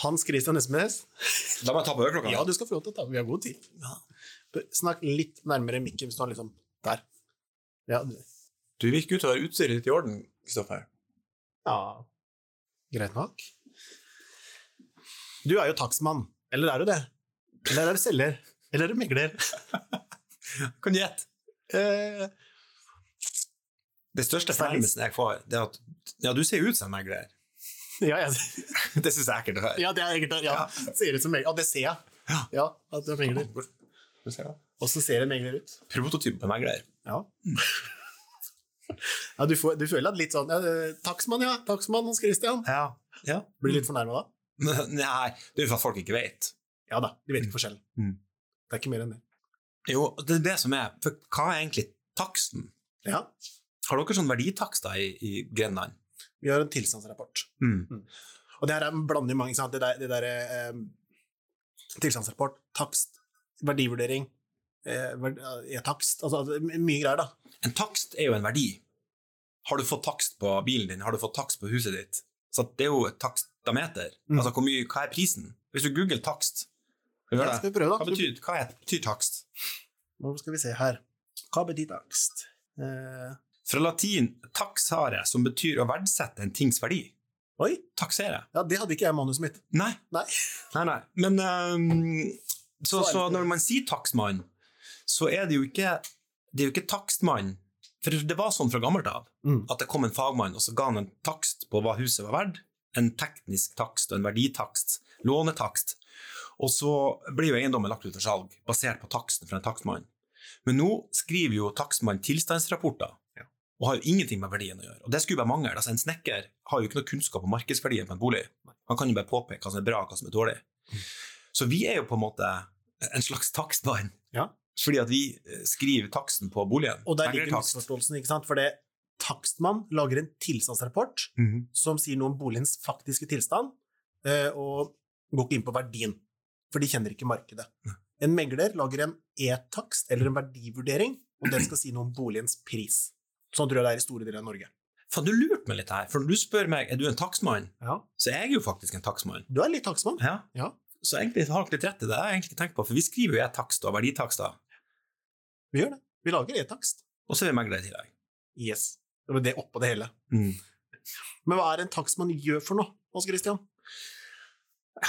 Hans Christian Espenes. La meg ta på øreklokka. Ja, du skal få lov til å ta Vi har god tid. Snakk litt nærmere mikken hvis du har liksom Der. Ja, du- Du virker ut til å være utstyret ditt i orden, Kristoffer. ja. greit nok. Du er jo takstmann. Eller er du det? Eller er du selger? Eller er du megler? Kan du gjette? Eh, Det største fornærmelsen jeg får, det er at ja, du ser ut som en megler. Ja, jeg, Det syns jeg er ekkelt å høre. ja, det er egentlig Ja, ser ut som megler. Ja, det ser jeg. Ja. Ja, at du er megler. Åssen ser. Og så ser en megler ut. Prototype megler. Ja. ja du, får, du føler at litt sånn ja, Takstmann, ja. Takstmann Hans Christian. Ja. ja. Blir litt fornærma da? Nei, det er jo for at folk ikke vet. Ja da, de vet ikke forskjellen. Mm. Det er ikke mer enn det. Jo, det er det som er For hva er egentlig taksten? Ja, Har dere sånn verditakster i, i Grenland? Vi har en tilstandsrapport. Mm. Og det her er en blanding mange, sant? Det der, det der eh, tilstandsrapport, takst, verdivurdering, eh, verd, ja, takst, altså altså, mye greier da. En takst er jo en verdi. Har du fått takst på bilen din? Har du fått takst på huset ditt? Så det er jo et takstameter. Mm. Altså, mye, hva er prisen? Hvis du googler takst, Ja, skal vi prøve da? hva betyr, hva betyr takst? Nå skal vi se her. Hva betyr takst? Eh, Fra latin taxare, som betyr å verdsette en tings verdi. oi, Taksere. ja, det hadde ikke jeg i manuset mitt. Nei. Nei. Nei, nei. Men um, så, Så når man sier takstmann, så er det jo ikke det er jo ikke takstmann. For det var sånn fra gammelt av Mm. at det kom en fagmann og så ga han en takst på hva huset var verdt. En teknisk takst og en verditakst. Lånetakst. Og så blir jo eiendommen lagt ut for salg basert på taksten fra en takstmann. Men nå skriver jo takstmann tilstandsrapporter. Og har jo ingenting med verdien å gjøre. Og det skulle bare mangle. Altså, en snekker har jo ikke noe kunnskap om markedsverdien på en bolig. Han kan jo bare påpeke hva som er bra og hva som er dårlig. Så vi er jo på en måte en slags takstmann. Ja. Fordi at vi eh, skriver taksten på boligen. Og der ligger misforståelsen, ikke sant? For det takstmann lager en tilstandsrapport Mhm. som sier noe om boligens faktiske tilstand, eh, og går ikke inn på verdien, for de kjenner ikke markedet. En megler lager en e-takst, eller en verdivurdering, og den skal si noe om boligens pris. Sånn tror jeg det er i store deler av Norge. Faen, du lurte meg litt her, for når du spør meg er du en takstmann, Ja. så er jeg jo faktisk en takstmann. Du er litt takstmann. Ja. Ja. Så egentlig har dere litt rett i det. Det har jeg egentlig ikke tenkt på, for vi skriver jo e-takst og verditakster, Vi gjør det. Vi lager e-takst. og så er vi meglere i tillegg. Yes. Det var det oppå det hele. Mm. Men hva er en takstmann gjør for noe, Hans Christian?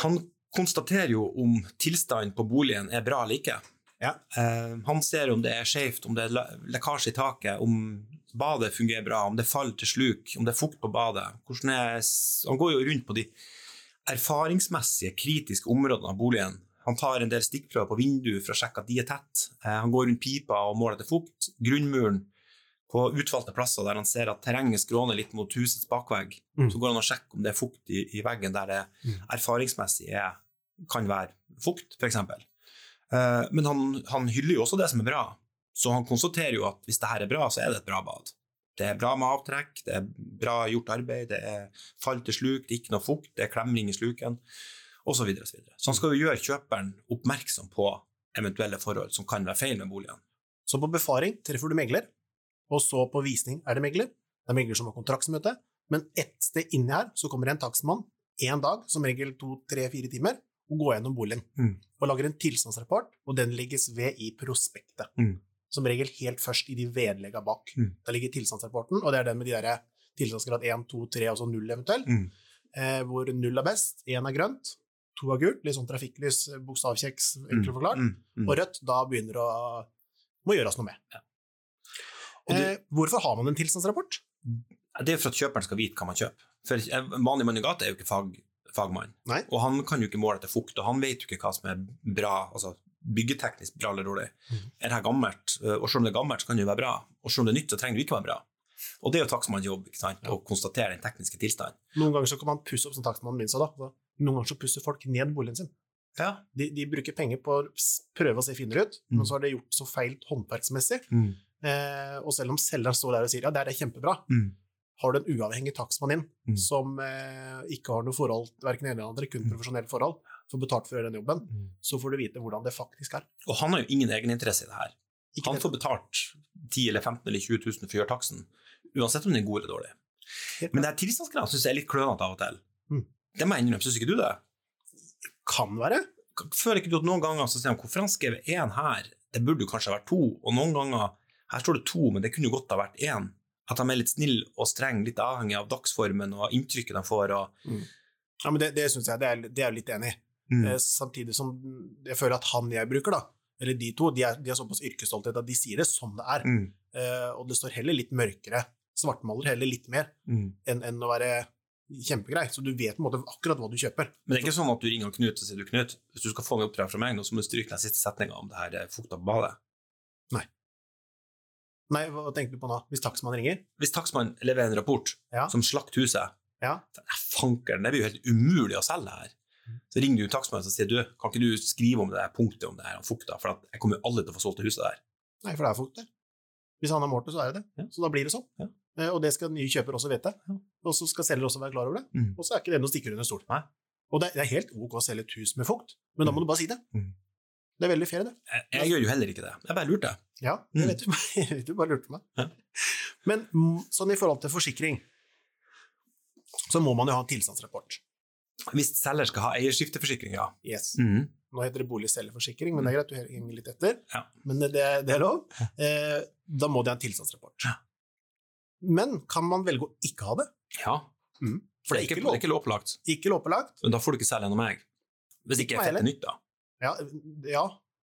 Han konstaterer jo om tilstanden på boligen er bra eller ikke. Ja. Eh, han ser om det er skjevt, om det er lekkasje i taket, om badet fungerer bra, om det faller til sluk, om det er fukt på badet. Er, han går jo rundt på de erfaringsmessige, kritiske områdene av boligen. Han tar en del stikkprøver på vinduet for å sjekke at de er tett. Eh, han går rundt pipa og måler etter fukt. Grunnmuren på utvalgte plasser der han ser at terrenget skråner litt mot husets bakvegg. Mm. Så går han og sjekker om det er fukt i, i veggen der det erfaringsmessig er, kan være fukt, f.eks. Uh, men han, han hyller jo også det som er bra. Så han konstaterer jo at hvis det her er bra, så er det et bra bad. Det er bra med avtrekk, det er bra gjort arbeid, det er fall til sluk, det er ikke noe fukt, det er klemring i sluken, osv. Så, videre, og så, videre. så han skal jo gjøre kjøperen oppmerksom på eventuelle forhold som kan være feil med boligen. Så på befaring treffer du megler, og så på visning er det megler. Det er megler som har kontraktsmøte, men ett sted inni her så kommer det en takstmann én dag, som regel to, tre, fire timer, og går gjennom boligen. Mm. Og lager en tilstandsrapport, og den legges ved i prospektet. Mm. Som regel helt først i de vedlegga bak. Mm. Der ligger tilstandsrapporten, og det er den med de der tilstandsgrad 1, 2, 3 og så 0 eventuelt. Mm. Eh, hvor 0 er best, 1 er grønt, 2 er gult, litt sånn trafikklys, bokstavkjeks, enkelt forklart. Mm, mm. Og rødt, da begynner det å må gjøres noe med. Og du- eh, hvorfor har man en tilstandsrapport? Det er for at kjøperen skal vite hva man kjøper. For en vanlig mann i gata er jo ikke fag, fagmann. Nei. Og han kan jo ikke måle etter fukt, og han vet jo ikke hva som er bra, altså byggeteknisk bra eller dårlig. Mhm. Er det her gammelt, og selv om det er gammelt, så kan det jo være bra. Og selv om det er nytt, så trenger det ikke være bra. Og det er jo takstmannens jobb, ikke sant, å konstatere den tekniske tilstanden. Noen ganger så kan man pusse opp som takstmannen min sa da. Noen ganger så pusser folk ned boligen sin. Ja. De, de bruker penger på å prøve å se finere ut, Mm. men så har det gjort så feil håndverksmessig. Eh, og selv om selgeren står der og sier ja, det er det kjempebra, Mm. har du en uavhengig takstmann inn Mm. som eh, ikke har noe forhold, verken ene eller andre, kun profesjonelle forhold, får betalt for å gjøre den jobben, så får du vite hvordan det faktisk er. Og han har jo ingen egeninteresse i det her. Ikke Han det- får betalt 10 eller 15 eller 20 000 for å gjøre taksten, uansett om den er god eller dårlig. Helt Men det her tilstandskravet syns jeg er litt klønete av og til. Mm. Det må jeg innrømme, syns ikke du det? Kan være. Føler ikke du at noen ganger så sier de hvorfor han skrev én her? Det burde jo kanskje ha vært to. Og noen ganger her står det to, men det kunne jo godt ha vært én. At de er litt snille og strenge, litt avhengig av dagsformen og inntrykket de får. Og, Ja, men Det, det syns jeg det er, det er jeg litt enig i. mm. Eh, Samtidig som jeg føler at han jeg bruker, da, eller de to, de er, de er såpass yrkesstolthet at de sier det som det er. Mm. Eh, og det står heller litt mørkere. Svartmaler heller litt mer Mm. enn, en å være kjempegrei. Så du vet på en måte akkurat hva du kjøper. Men det er ikke sånn at du ringer Knut og sier du, Knut, hvis du skal få meg oppdrag fra meg nå, så må du stryke den siste setninga om det her eh, fukta badet. Nei, hva tenker du på nå? Hvis takstmannen ringer? Hvis takstmannen leverer en rapport Ja. som slakter huset, Ja. fankeren, det blir jo helt umulig å selge her. Så ringer du takstmannen og sier du, kan ikke du skrive om det der punktet om det her om fukta, for at jeg kommer jo aldri til å få solgt det huset der. Nei, for det er fukt der. Hvis han har målt det, så er det det. Ja. Så da blir det sånn. Ja. Eh, og det skal nye kjøper også vite. Og så skal selger også være klar over det. Mm. Og så er ikke det noe stikker under stol. Nei. Og det er, helt ok å selge et hus med fukt, men da må Mm. du bare si det. Mm. Det er veldig fair, det. Jeg, jeg gjør jo heller ikke det. Jeg bare lurte. Ja, det Mm. vet du. Vet du bare lurte meg. Ja. Men sånn i forhold til forsikring, så må man jo ha en tilstandsrapport. Hvis selger skal ha eierskifteforsikring, ja. Yes. Mm. Nå heter det boligselgerforsikring, men det er greit, du henger litt etter. Ja. Men det, det er lov. Eh, da må de ha en tilstandsrapport. Ja. Men kan man velge å ikke ha det? ja. Mm. For det er ikke, det er ikke lovpålagt. Ikke lovpålagt? Men da får du ikke selge gjennom meg. Hvis ikke Ikke jeg fetter nytt, da. Ja, ja,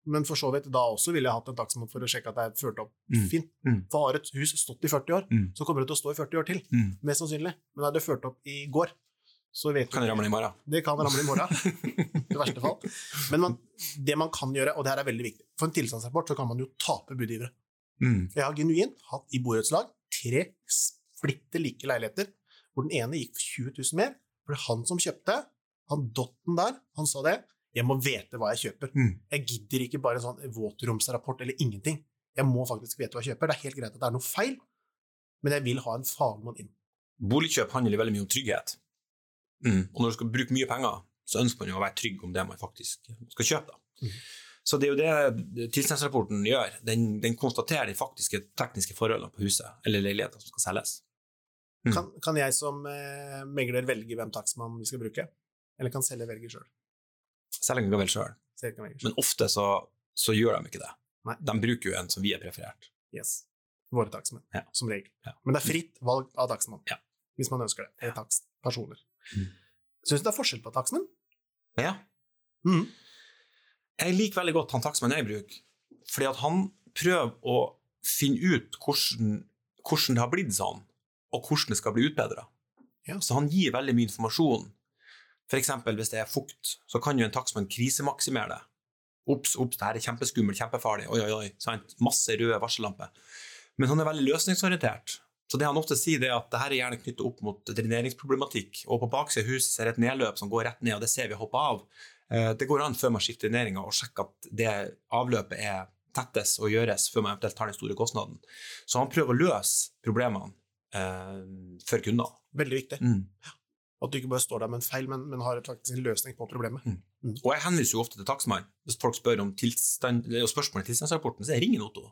men for så vidt, da også ville jeg hatt en takstmann for å sjekke at det er ført opp Mm. fint. Mm. For har et hus stått i 40 år, Mm. så kommer det til å stå i 40 år til. Mm. Mest sannsynlig. Men er det ført opp i går, så vet Kan ramle i morgen? Det kan ramle i morgen, i verste fall. Men man, det man kan gjøre, og det her er veldig viktig For en tilstandsrapport så kan man jo tape budgivere. Mm. Jeg har genuint hatt i borettslag tre splitter like leiligheter, hvor den ene gikk for 20 000 mer. For det er han som kjøpte, han dotten der, han sa det. Jeg må vite hva jeg kjøper. Mm. Jeg gidder ikke bare en sånn våtromsrapport eller ingenting. Jeg må faktisk vite hva jeg kjøper. Det er helt greit at det er noe feil, men jeg vil ha en fagmann inn. Boligkjøp handler veldig mye om trygghet. Mm. Og når du skal bruke mye penger, så ønsker man jo å være trygg om det man faktisk skal kjøpe. Mhm. Så det er jo det tilstandsrapporten gjør. Den, den konstaterer de faktiske tekniske forholdene på huset eller leiligheten som skal selges. Mm. Kan, kan jeg som eh, megler velge hvem takstmann vi skal bruke? Eller kan selger velge sjøl? Selger kan velge sjøl, men ofte så, så gjør de ikke det. Nei. De bruker jo en som vi er preferert. Yes. Våre takstmenn, Ja. som regel. Ja. Men det er fritt valg av takstmann, Ja. hvis man ønsker det. Eller takstpersoner. Mm. Syns du det er forskjell på takstmenn? Ja. Mm. Jeg liker veldig godt han takstmannen jeg bruker, fordi at han prøver å finne ut hvordan, hvordan det har blitt sånn, og hvordan det skal bli utbedra. Ja. Så han gir veldig mye informasjon. For eksempel hvis det er fukt, så kan jo en takstmann krisemaksimere det. Ops, ops, det her er kjempeskummelt, kjempefarlig, oi, oi, oi, sant? masse røde varsellamper. Men han er veldig løsningsorientert. Så det han ofte sier, det er at det her er gjerne knyttet opp mot dreneringsproblematikk, og på baksiden av huset er det et nedløp som går rett ned, og det ser vi hoppe av. Eh, Det går an før man skifter dreneringa og sjekker at det avløpet er tettes og gjøres før man eventuelt tar den store kostnaden. Så han prøver å løse problemene eh, for kunder. Veldig viktig. Mm. At du ikke bare står der med en feil, men, men har faktisk en løsning på problemet. Og jeg henviser jo ofte til takstmann hvis folk spør om tilstand, spørsmål i tilstandsrapporten, så jeg ringer Otto.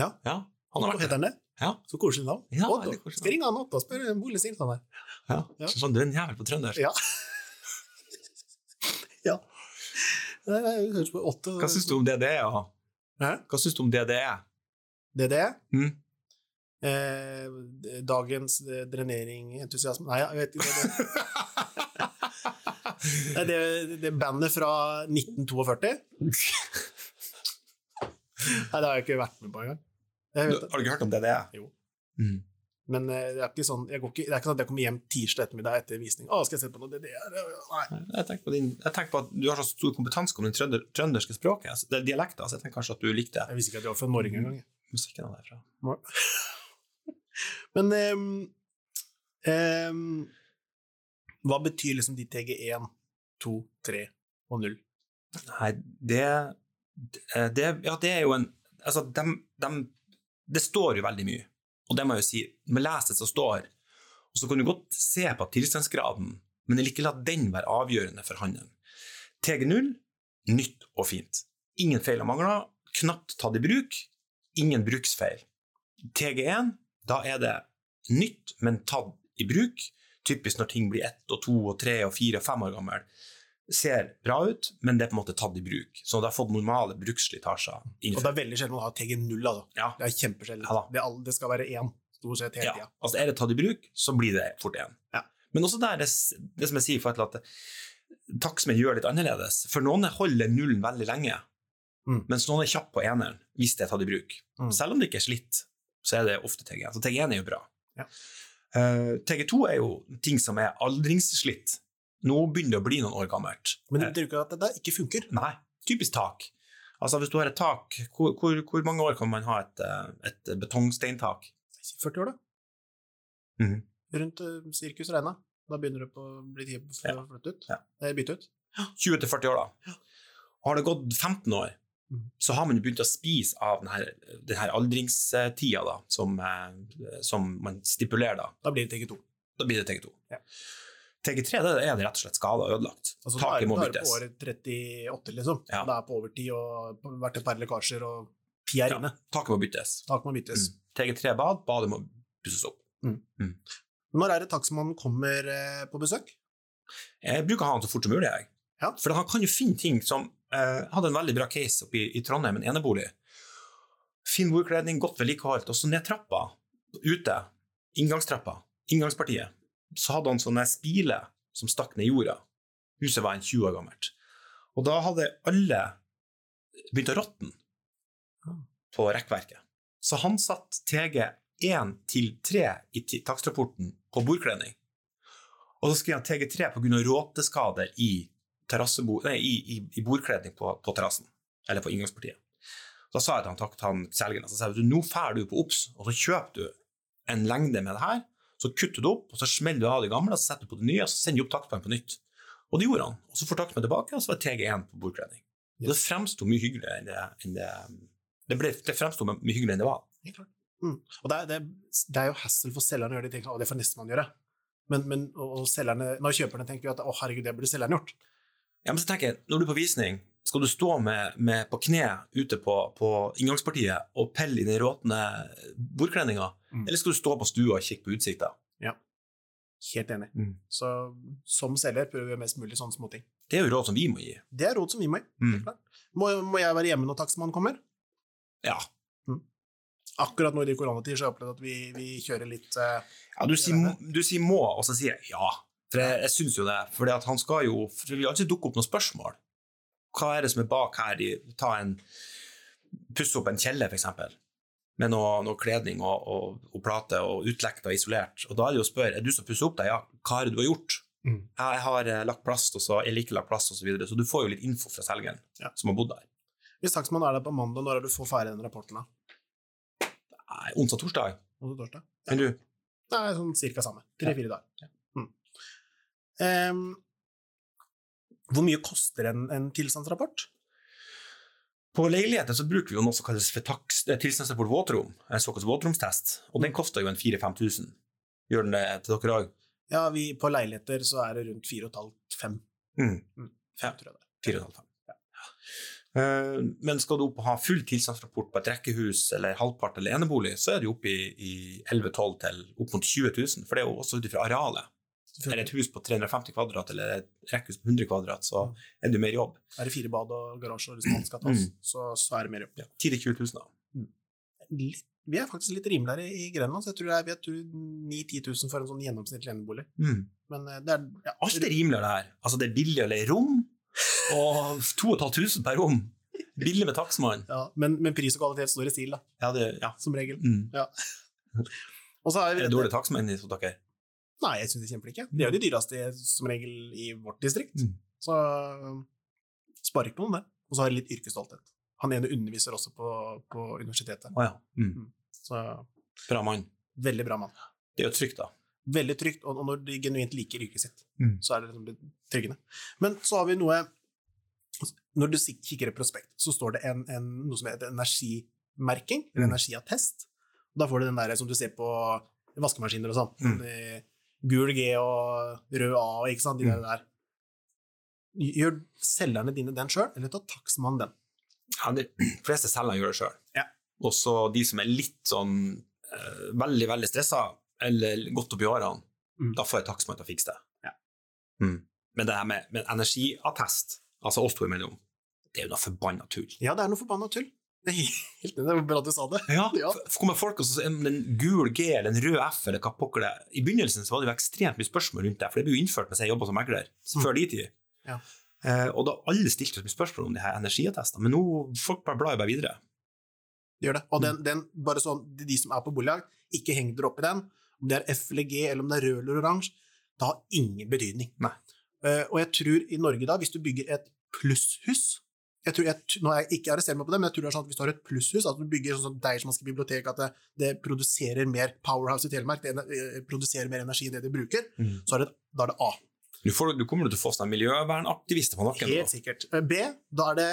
Ja. ja han har Otto vært der. Ja. Så koselig navn. Ja, Otto. koselig Skal ringe han Otto og spørre om boligtilstand her. Ja. Ja. Sånn, du er en jævel på trøndersk. Ja. ja. Otto. Hva syns du om DDE? Ja? Hva syns du om DDE? Er? Mm. Eh, dagens eh, dreneringentusiasme Nei, jeg vet ikke. Det, det, det er bandet fra 1942. Nei, det har jeg ikke vært med på engang. Har du ikke hørt om DDE? Jo. Mm. Men eh, det er ikke sånn jeg går ikke, Det er ikke sånn at jeg kommer hjem tirsdag ettermiddag etter visning. Å, skal jeg se på noe DDR? Nei. Jeg tenker, på din, jeg tenker på at du har så stor kompetanse om det trønder, trønderske språket, altså, det er dialekter, så jeg tenker kanskje at du likte det. Jeg visste ikke at jeg var fra Norge engang. Musikken er derfra. Men um, um, hva betyr liksom de TG1, 2, 3 og 0? Nei, det, det Ja, det er jo en Altså, dem, dem, det står jo veldig mye, og det må jeg jo si. med leset som står, og så kan du godt se på tilstandsgraden, men ikke la den være avgjørende for handelen. TG0 nytt og fint. Ingen feil og mangler, knapt tatt i bruk, ingen bruksfeil. TG1, da er det nytt, men tatt i bruk, typisk når ting blir ett og to og tre og fire og fem år gammel. Ser bra ut, men det er på en måte tatt i bruk. Så det har fått normale bruksslitasjer. Og det er veldig sjelden man har TG0. Da. Ja. Det er kjempesjelden. Ja det, det skal være én, stort sett hele Ja, altså er det tatt i bruk, så blir det fort én. Ja. Men også der, det, det som jeg sier, for at takstmenn gjør litt annerledes. For noen holder nullen veldig lenge, Mm. mens noen er kjapp på eneren hvis det er tatt i bruk. Mm. Selv om det ikke er slitt, så er det ofte TG1. Så TG1 er jo bra. Ja. Uh, TG2 er jo ting som er aldringsslitt. Nå begynner det å bli noen år gammelt. Men det Eh, betyr ikke at det ikke funker. Nei, typisk tak. Altså Hvis du har et tak, hvor, hvor, hvor mange år kan man ha et, eh, et betongsteintak? Si 40 år, da. Mhm. Rundt uh, sirkus regna. Da begynner det på å bli tid for Ja. å flytte ut. Ja. Eh, bytte ut. 20-40 år, da. Har det gått 15 år, mm. så har man begynt å spise av denne, denne aldringstida da, som, eh, som man stipulerer. Da Da blir det TG2. Da blir det TG2. Ja. TG3 det er det rett og slett skada og ødelagt. Altså, Taket må byttes. da er det på år 38, liksom. Ja. Det er på overtid og vært et par lekkasjer, og ti er Ja, inne. taket må byttes. Taket må byttes. Mm. TG3 bad, badet må pusses opp. Når er det takstmannen kommer eh, på besøk? Jeg bruker å ha han så fort som mulig. Jeg. Ja. For han kan jo finne ting som eh, Jeg hadde en veldig bra case oppe i, i Trondheim, en enebolig. Fin bordkledning, godt vedlikeholdt. Og så ned trappa, ute, inngangstrappa, inngangspartiet, så hadde han sånne spiler som stakk ned i jorda. Huset var en 20 år gammelt. Og da hadde alle begynt å råtne på rekkverket. Så han satt TG1 til 3 i takstrapporten på bordkledning. Og så skrev han TG3 pga. råteskade i, nei, i, i, i bordkledning på, på terrassen, eller på inngangspartiet. Da sa jeg til han, takk han selgeren, at nå drar du på OBS, og så kjøper du en lengde med det her, så kutter du opp, og så smeller du av det gamle, og så setter du på det nye, og så sender du opp takstplanen på nytt. Og det gjorde han. Og så får takstplanen tilbake, og så var TG1 på bordkledning. Og det fremsto mye hyggeligere enn det, enn det, det, ble, det fremsto mye hyggeligere enn det var. Helt klart. Mm. Og det er, det, det er jo hassle for selgerne å gjøre de tingene, og det får nestemann gjøre. Men, men og og selgerne, når kjøperne tenker jo at å herregud, det burde selgeren gjort. Ja, men så tenker jeg, når du er på visning, skal du stå med, med på kne ute på, på inngangspartiet og pelle i den råtne bordkledninga, Mm. eller skal du stå på stua og kikke på utsikta? Helt enig. Mm. Så som selger prøver vi mest mulig sånne småting. Det er jo råd som vi må gi. Det er råd som vi må gi. Mm. Må, må jeg være hjemme når takstmannen kommer? Ja. Akkurat nå i de koronatider så har jeg opplevd at vi, vi kjører litt uh, ja du, sier, du sier må, og så sier jeg ja. For jeg, jeg syns jo det. For han skal jo for Det vil alltid dukke opp noen spørsmål. Hva er det som er bak her? i- Ta en Pusse opp en kjeller, eksempel. Med noe, noe kledning og, og, og plate og utlekta isolert. Og da er det jo å spørre er du som pusser opp deg, Ja, hva det du har gjort? Mm. Jeg har eh, lagt plast, og så eller ikke lagt plast, osv. så videre. Så du får jo litt info fra selgeren Ja. som har bodd der. Hvis takstmannen er der på mandag, når er det du får ferdig den rapporten? da? Nei, Onsdag-torsdag. Onsdag, torsdag. torsdag? Enn du? Er sånn cirka samme. Tre-fire dager. Mm. Um, hvor mye koster en, en tilstandsrapport? På leiligheter så bruker vi jo noe som kalles tilstandsrapport våtrom, en såkalt våtromstest, og den koster jo en 4000-5000. Gjør den det til dere òg? Ja, vi, på leiligheter så er det rundt 4,5-5. Mm. Mm. Ja. tror jeg det. 4,5. Eh, men skal du opp og ha full tilstandsrapport på et rekkehus eller halvpart eller enebolig, så er det oppe i, i 11-12 til opp mot 20 000, for det er jo også ut ifra arealet. Er det et hus på 350 kvadrat eller et rekkehus på 100 kvadrat, så er det mer jobb. Er det fire bad og garasje hvis man skal tas, Mm. så, så er det mer jobb. Ja, 10 000-20 000 da. Litt, vi er faktisk litt rimeligere i Grenland, så jeg tror det er vi er 9 10 000 for en sånn gjennomsnittlig enebolig. Mm. Men eh, det er ja, Alt er rimeligere her. Altså, det er billig å leie rom, og 2500 per rom. Billig med takstmann. ja, men, men pris og kvalitet står i stil, da, Ja, det, ja. som regel. Mm. Vi Er det dårlige takstmenn i dere? Nei, jeg syns det kjemper ikke. De er jo de dyreste som regel i vårt distrikt. Mm. Så um, sparer ikke noen det. Og så har de litt yrkesstolthet. Han ene underviser også på, på universitetet. Oh, ja. Mm. Så Bra mann. veldig bra mann. Det er jo trygt, da. Veldig trygt, og når de genuint liker yrket sitt, Mm. så er det liksom tryggende. Men så har vi noe Når du kikker i prospekt, så står det en, en, noe som heter energimerking, eller Mm. energiattest. Da får du den der som du ser på vaskemaskiner og sånn. Mm. Gul G og rød A og ikke sant, de Mm. der der. Gjør selgerne dine den sjøl, eller tar takstmannen den? Ja, de fleste selgerne gjør det sjøl. Ja. Også de som er litt sånn uh, veldig, veldig stressa, eller godt oppi årene, Mm. da får jeg takstmann til å fikse det. Ja. Mm. Men det her med, med energiattest, altså oss to imellom, det er jo noe forbanna tull. Ja, det er noe forbanna tull. Det er helt det er bra at du sa det. Ja, Ja. kommer folk og så den gul G eller en rød F eller hva pokker det er. I begynnelsen så var det jo ekstremt mye spørsmål rundt det, for det ble jo innført mens jeg jobba som megler, før de tid. Ja. Eh, og da alle stilte så mye spørsmål om de her energiattestene, men nå folk bare blar jo bare videre. Det gjør det. Og den, den, bare sånn, de, de som er på boliglag, ikke heng dere opp i den. Om det er F eller G, eller om det er rød eller oransje, det har ingen betydning. Nei. Uh, og jeg tror i Norge da, hvis du bygger et plusshus jeg tror, jeg, nå er jeg ikke arrester meg på det, men jeg tror det er sånn at hvis du har et plusshus, at du bygger sånn som Deichmanske bibliotek, at det, det produserer mer Powerhouse i Telemark, det eh, produserer mer energi enn det de bruker, så er det, da er det A. Du, får, du kommer til å få sånne miljøvernaktivister på nakken. Helt sikkert. Eh, B, da er det,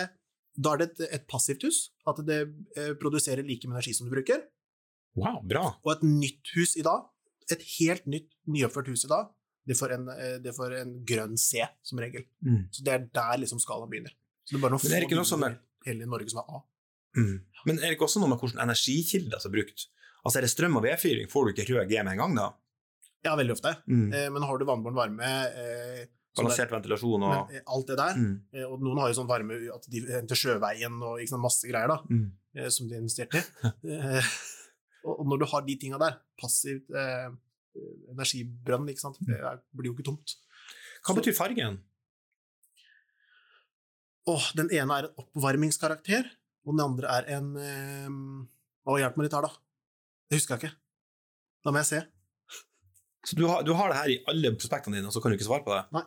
da er det et, et passivt hus, at det eh, produserer like mye energi som du bruker. Wow, bra. Og et nytt hus i dag, et helt nytt, nyoppført hus i dag, det får en, det får en grønn C, som regel. Så det er der liksom skalaen begynner. Så det er bare noen få er- byer hele Norge som er A. Mm. Men er det ikke også noe med hvordan energikilder som er brukt? Altså Er det strøm og vedfyring, får du ikke rød G med en gang, da? Ja, veldig ofte. Mm. Eh, men har du vannbåren varme, eh, så Balansert ventilasjon og men, eh, alt det der, mm. eh, og noen har jo sånn varme at de henter sjøveien og sant, masse greier da, Mm. eh, som de investerte i. Og når du har de tinga der, passivt energibrønn, ikke sant, det er, blir jo ikke tomt. Hva betyr fargen? Åh, den ene er en oppvarmingskarakter, og den andre er en eh, Å, hjelp meg litt her, da. Det husker jeg ikke. Da må jeg se. Så du har, du har det her i alle prospektene dine, og så kan du ikke svare på det? Nei,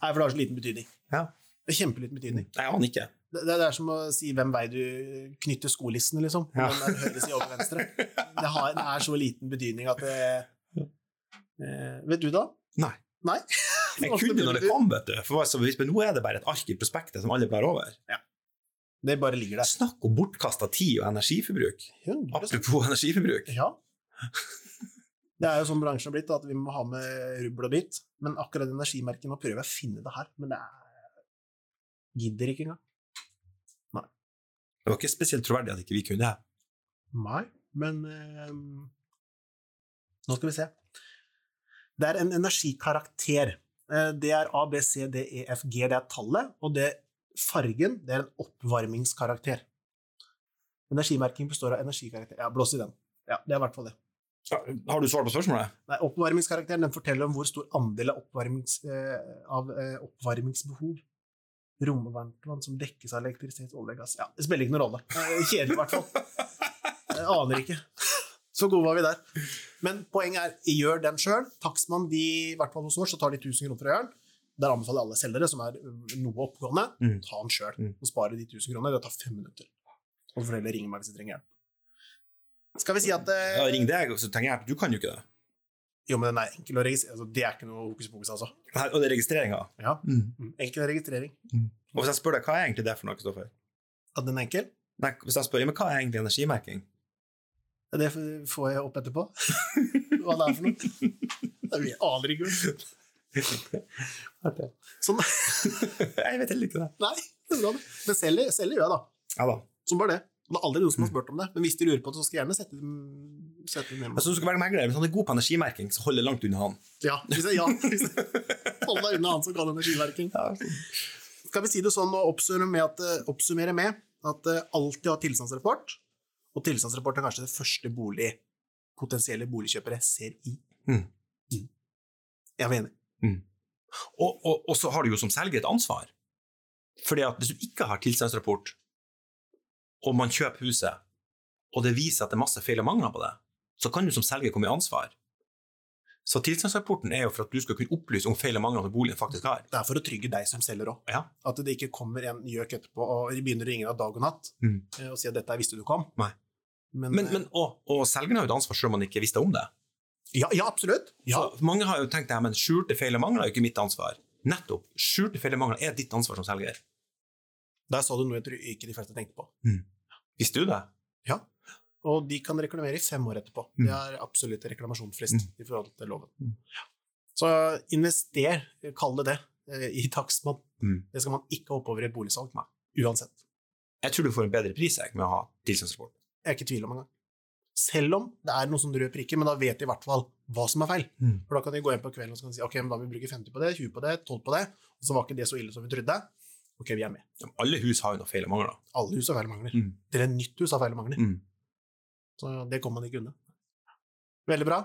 for det har så liten betydning. Ja. Det er kjempeliten betydning. Nei, jeg aner ikke. Det, det er som å si hvem vei du knytter skolissene, liksom. Ja. Er høyre side over venstre. Det, har, det er så liten betydning at det eh, Vet du, da? Nei. Nei? Jeg kunne når det kom, vet du. For men nå er det bare et ark i prospektet som alle blar over. Det bare ligger der. Snakk om bortkasta tid og energiforbruk. 100%. Apropos energiforbruk. Ja. Det er jo sånn bransjen har blitt, at vi må ha med rubbel og bit. Men akkurat energimerket, nå prøver jeg å finne det her, men det er Gidder ikke engang. Nei. Det var ikke spesielt troverdig at ikke vi kunne det. Nei, men um... Nå skal vi se. Det er en energikarakter. Eh, det er A, B, C, D, E, F, G. Det er tallet, og det fargen det er en oppvarmingskarakter. Energimerking består av energikarakter. Ja, blås i den. Ja, det er i hvert fall det. Ja, Har du svar på spørsmålet? Nei, oppvarmingskarakteren den forteller om hvor stor andel av, oppvarmings, eh, av eh, oppvarmingsbehov romvarmtvann som dekkes av elektrisitet, olje og gass. Ja, det spiller ikke noen rolle. Eh, Kjedelig, i hvert fall. Jeg aner ikke. Så gode var vi der. Men poenget er, gjør den sjøl. Takstmann, de, i hvert fall hos oss, så tar de 1000 kroner for å gjøre den. Der anbefaler jeg alle selgere som er noe oppegående, Mm. ta den sjøl. Mm. Og spare de 1000 kroner. Det tar fem minutter. Og så får heller ringe meg hvis de trenger hjelp. Skal vi si at eh, Ja, ring deg, så tenker jeg Du kan jo ikke det. Jo, men den er enkel å registrere. Altså, det er ikke noe hokus pokus, altså. Og det er registreringa. Ja. Mm. Mm. Enkel registrering. Og hvis jeg spør deg, hva er egentlig det for noe, Kristoffer? At den er enkel, Nei, hvis jeg spør, ja, men hva er egentlig energimerking? Det får jeg opp etterpå. Hva det er for noe. Vi aner ikke. Sånn. jeg vet heller ikke det. Nei, det er bra, det. Men selger, selger gjør jeg, da. Ja da. Som bare det. Det er aldri noen som har spurt om det. Men hvis de lurer på det, så skal jeg gjerne sette dem, sette dem hjemme. Altså, du skal være megler, Hvis han er god på energimerking, så hold deg langt unna han. Ja, hvis jeg, ja. Hold deg unna han som kan energiverking. Skal vi si det sånn og oppsummere med at, eh, oppsummere med at eh, alltid ha tilstandsrapport, og tilstandsrapport er kanskje det første bolig potensielle boligkjøpere ser i. Mm. Mm. Jeg var enig. Og, og, og så har du jo som selger et ansvar. Fordi at hvis du ikke har tilstandsrapport, og man kjøper huset, og det viser at det er masse feil og mangler på det, så kan du som selger komme i ansvar. Så tilstandsrapporten er jo for at du skal kunne opplyse om feil og mangler som boligen faktisk har. Det er for å trygge deg som selger òg. Ja. At det ikke kommer en gjøk etterpå og begynner å ringe deg dag og natt Mm. eh, og si at 'dette visste du kom'. Nei. Men, Men, eh, men, og, og selgeren har jo et ansvar selv om man ikke visste om det. ja, ja, absolutt. Ja. Så mange har jo tenkt at men skjulte feil og mangler er jo ikke mitt ansvar. Nettopp. Skjulte feil og mangler er ditt ansvar som selger. Der sa du noe jeg tror ikke de fleste tenkte på. Visste du det? Ja. Og de kan reklamere i fem år etterpå. Mm. Det er absolutt reklamasjonsfrist Mm. i forhold til loven. Mm. Så invester, kall det det, eh, i takstmann. Mm. Det skal man ikke hoppe over i boligsalg boligsalg. Uansett. Jeg tror du får en bedre pris jeg, med å ha tilstandsrapport. Jeg er ikke i tvil om engang. Selv om det er noen sånne røde prikker, men da vet de i hvert fall hva som er feil. Mm. For da kan de gå hjem på kvelden og så kan de si ok, men da vil vi bruke 50 på det, 20 på det, 12 på det, og så var ikke det så ille som vi trodde. Ok, vi er med. Alle hus har jo noen feil og mangler. Alle hus har feil og mangler. Mm. Til et nytt hus har feil og mangler. Mm. Så det kommer man ikke unna. Veldig bra.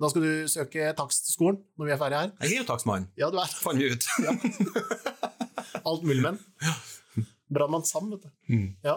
Da skal du søke takstskolen når vi er ferdige her. Jeg er jo takstmann, Ja, du er fant vi ut. alt mulig menn. Brannmann Sam, vet du. Mm. Ja.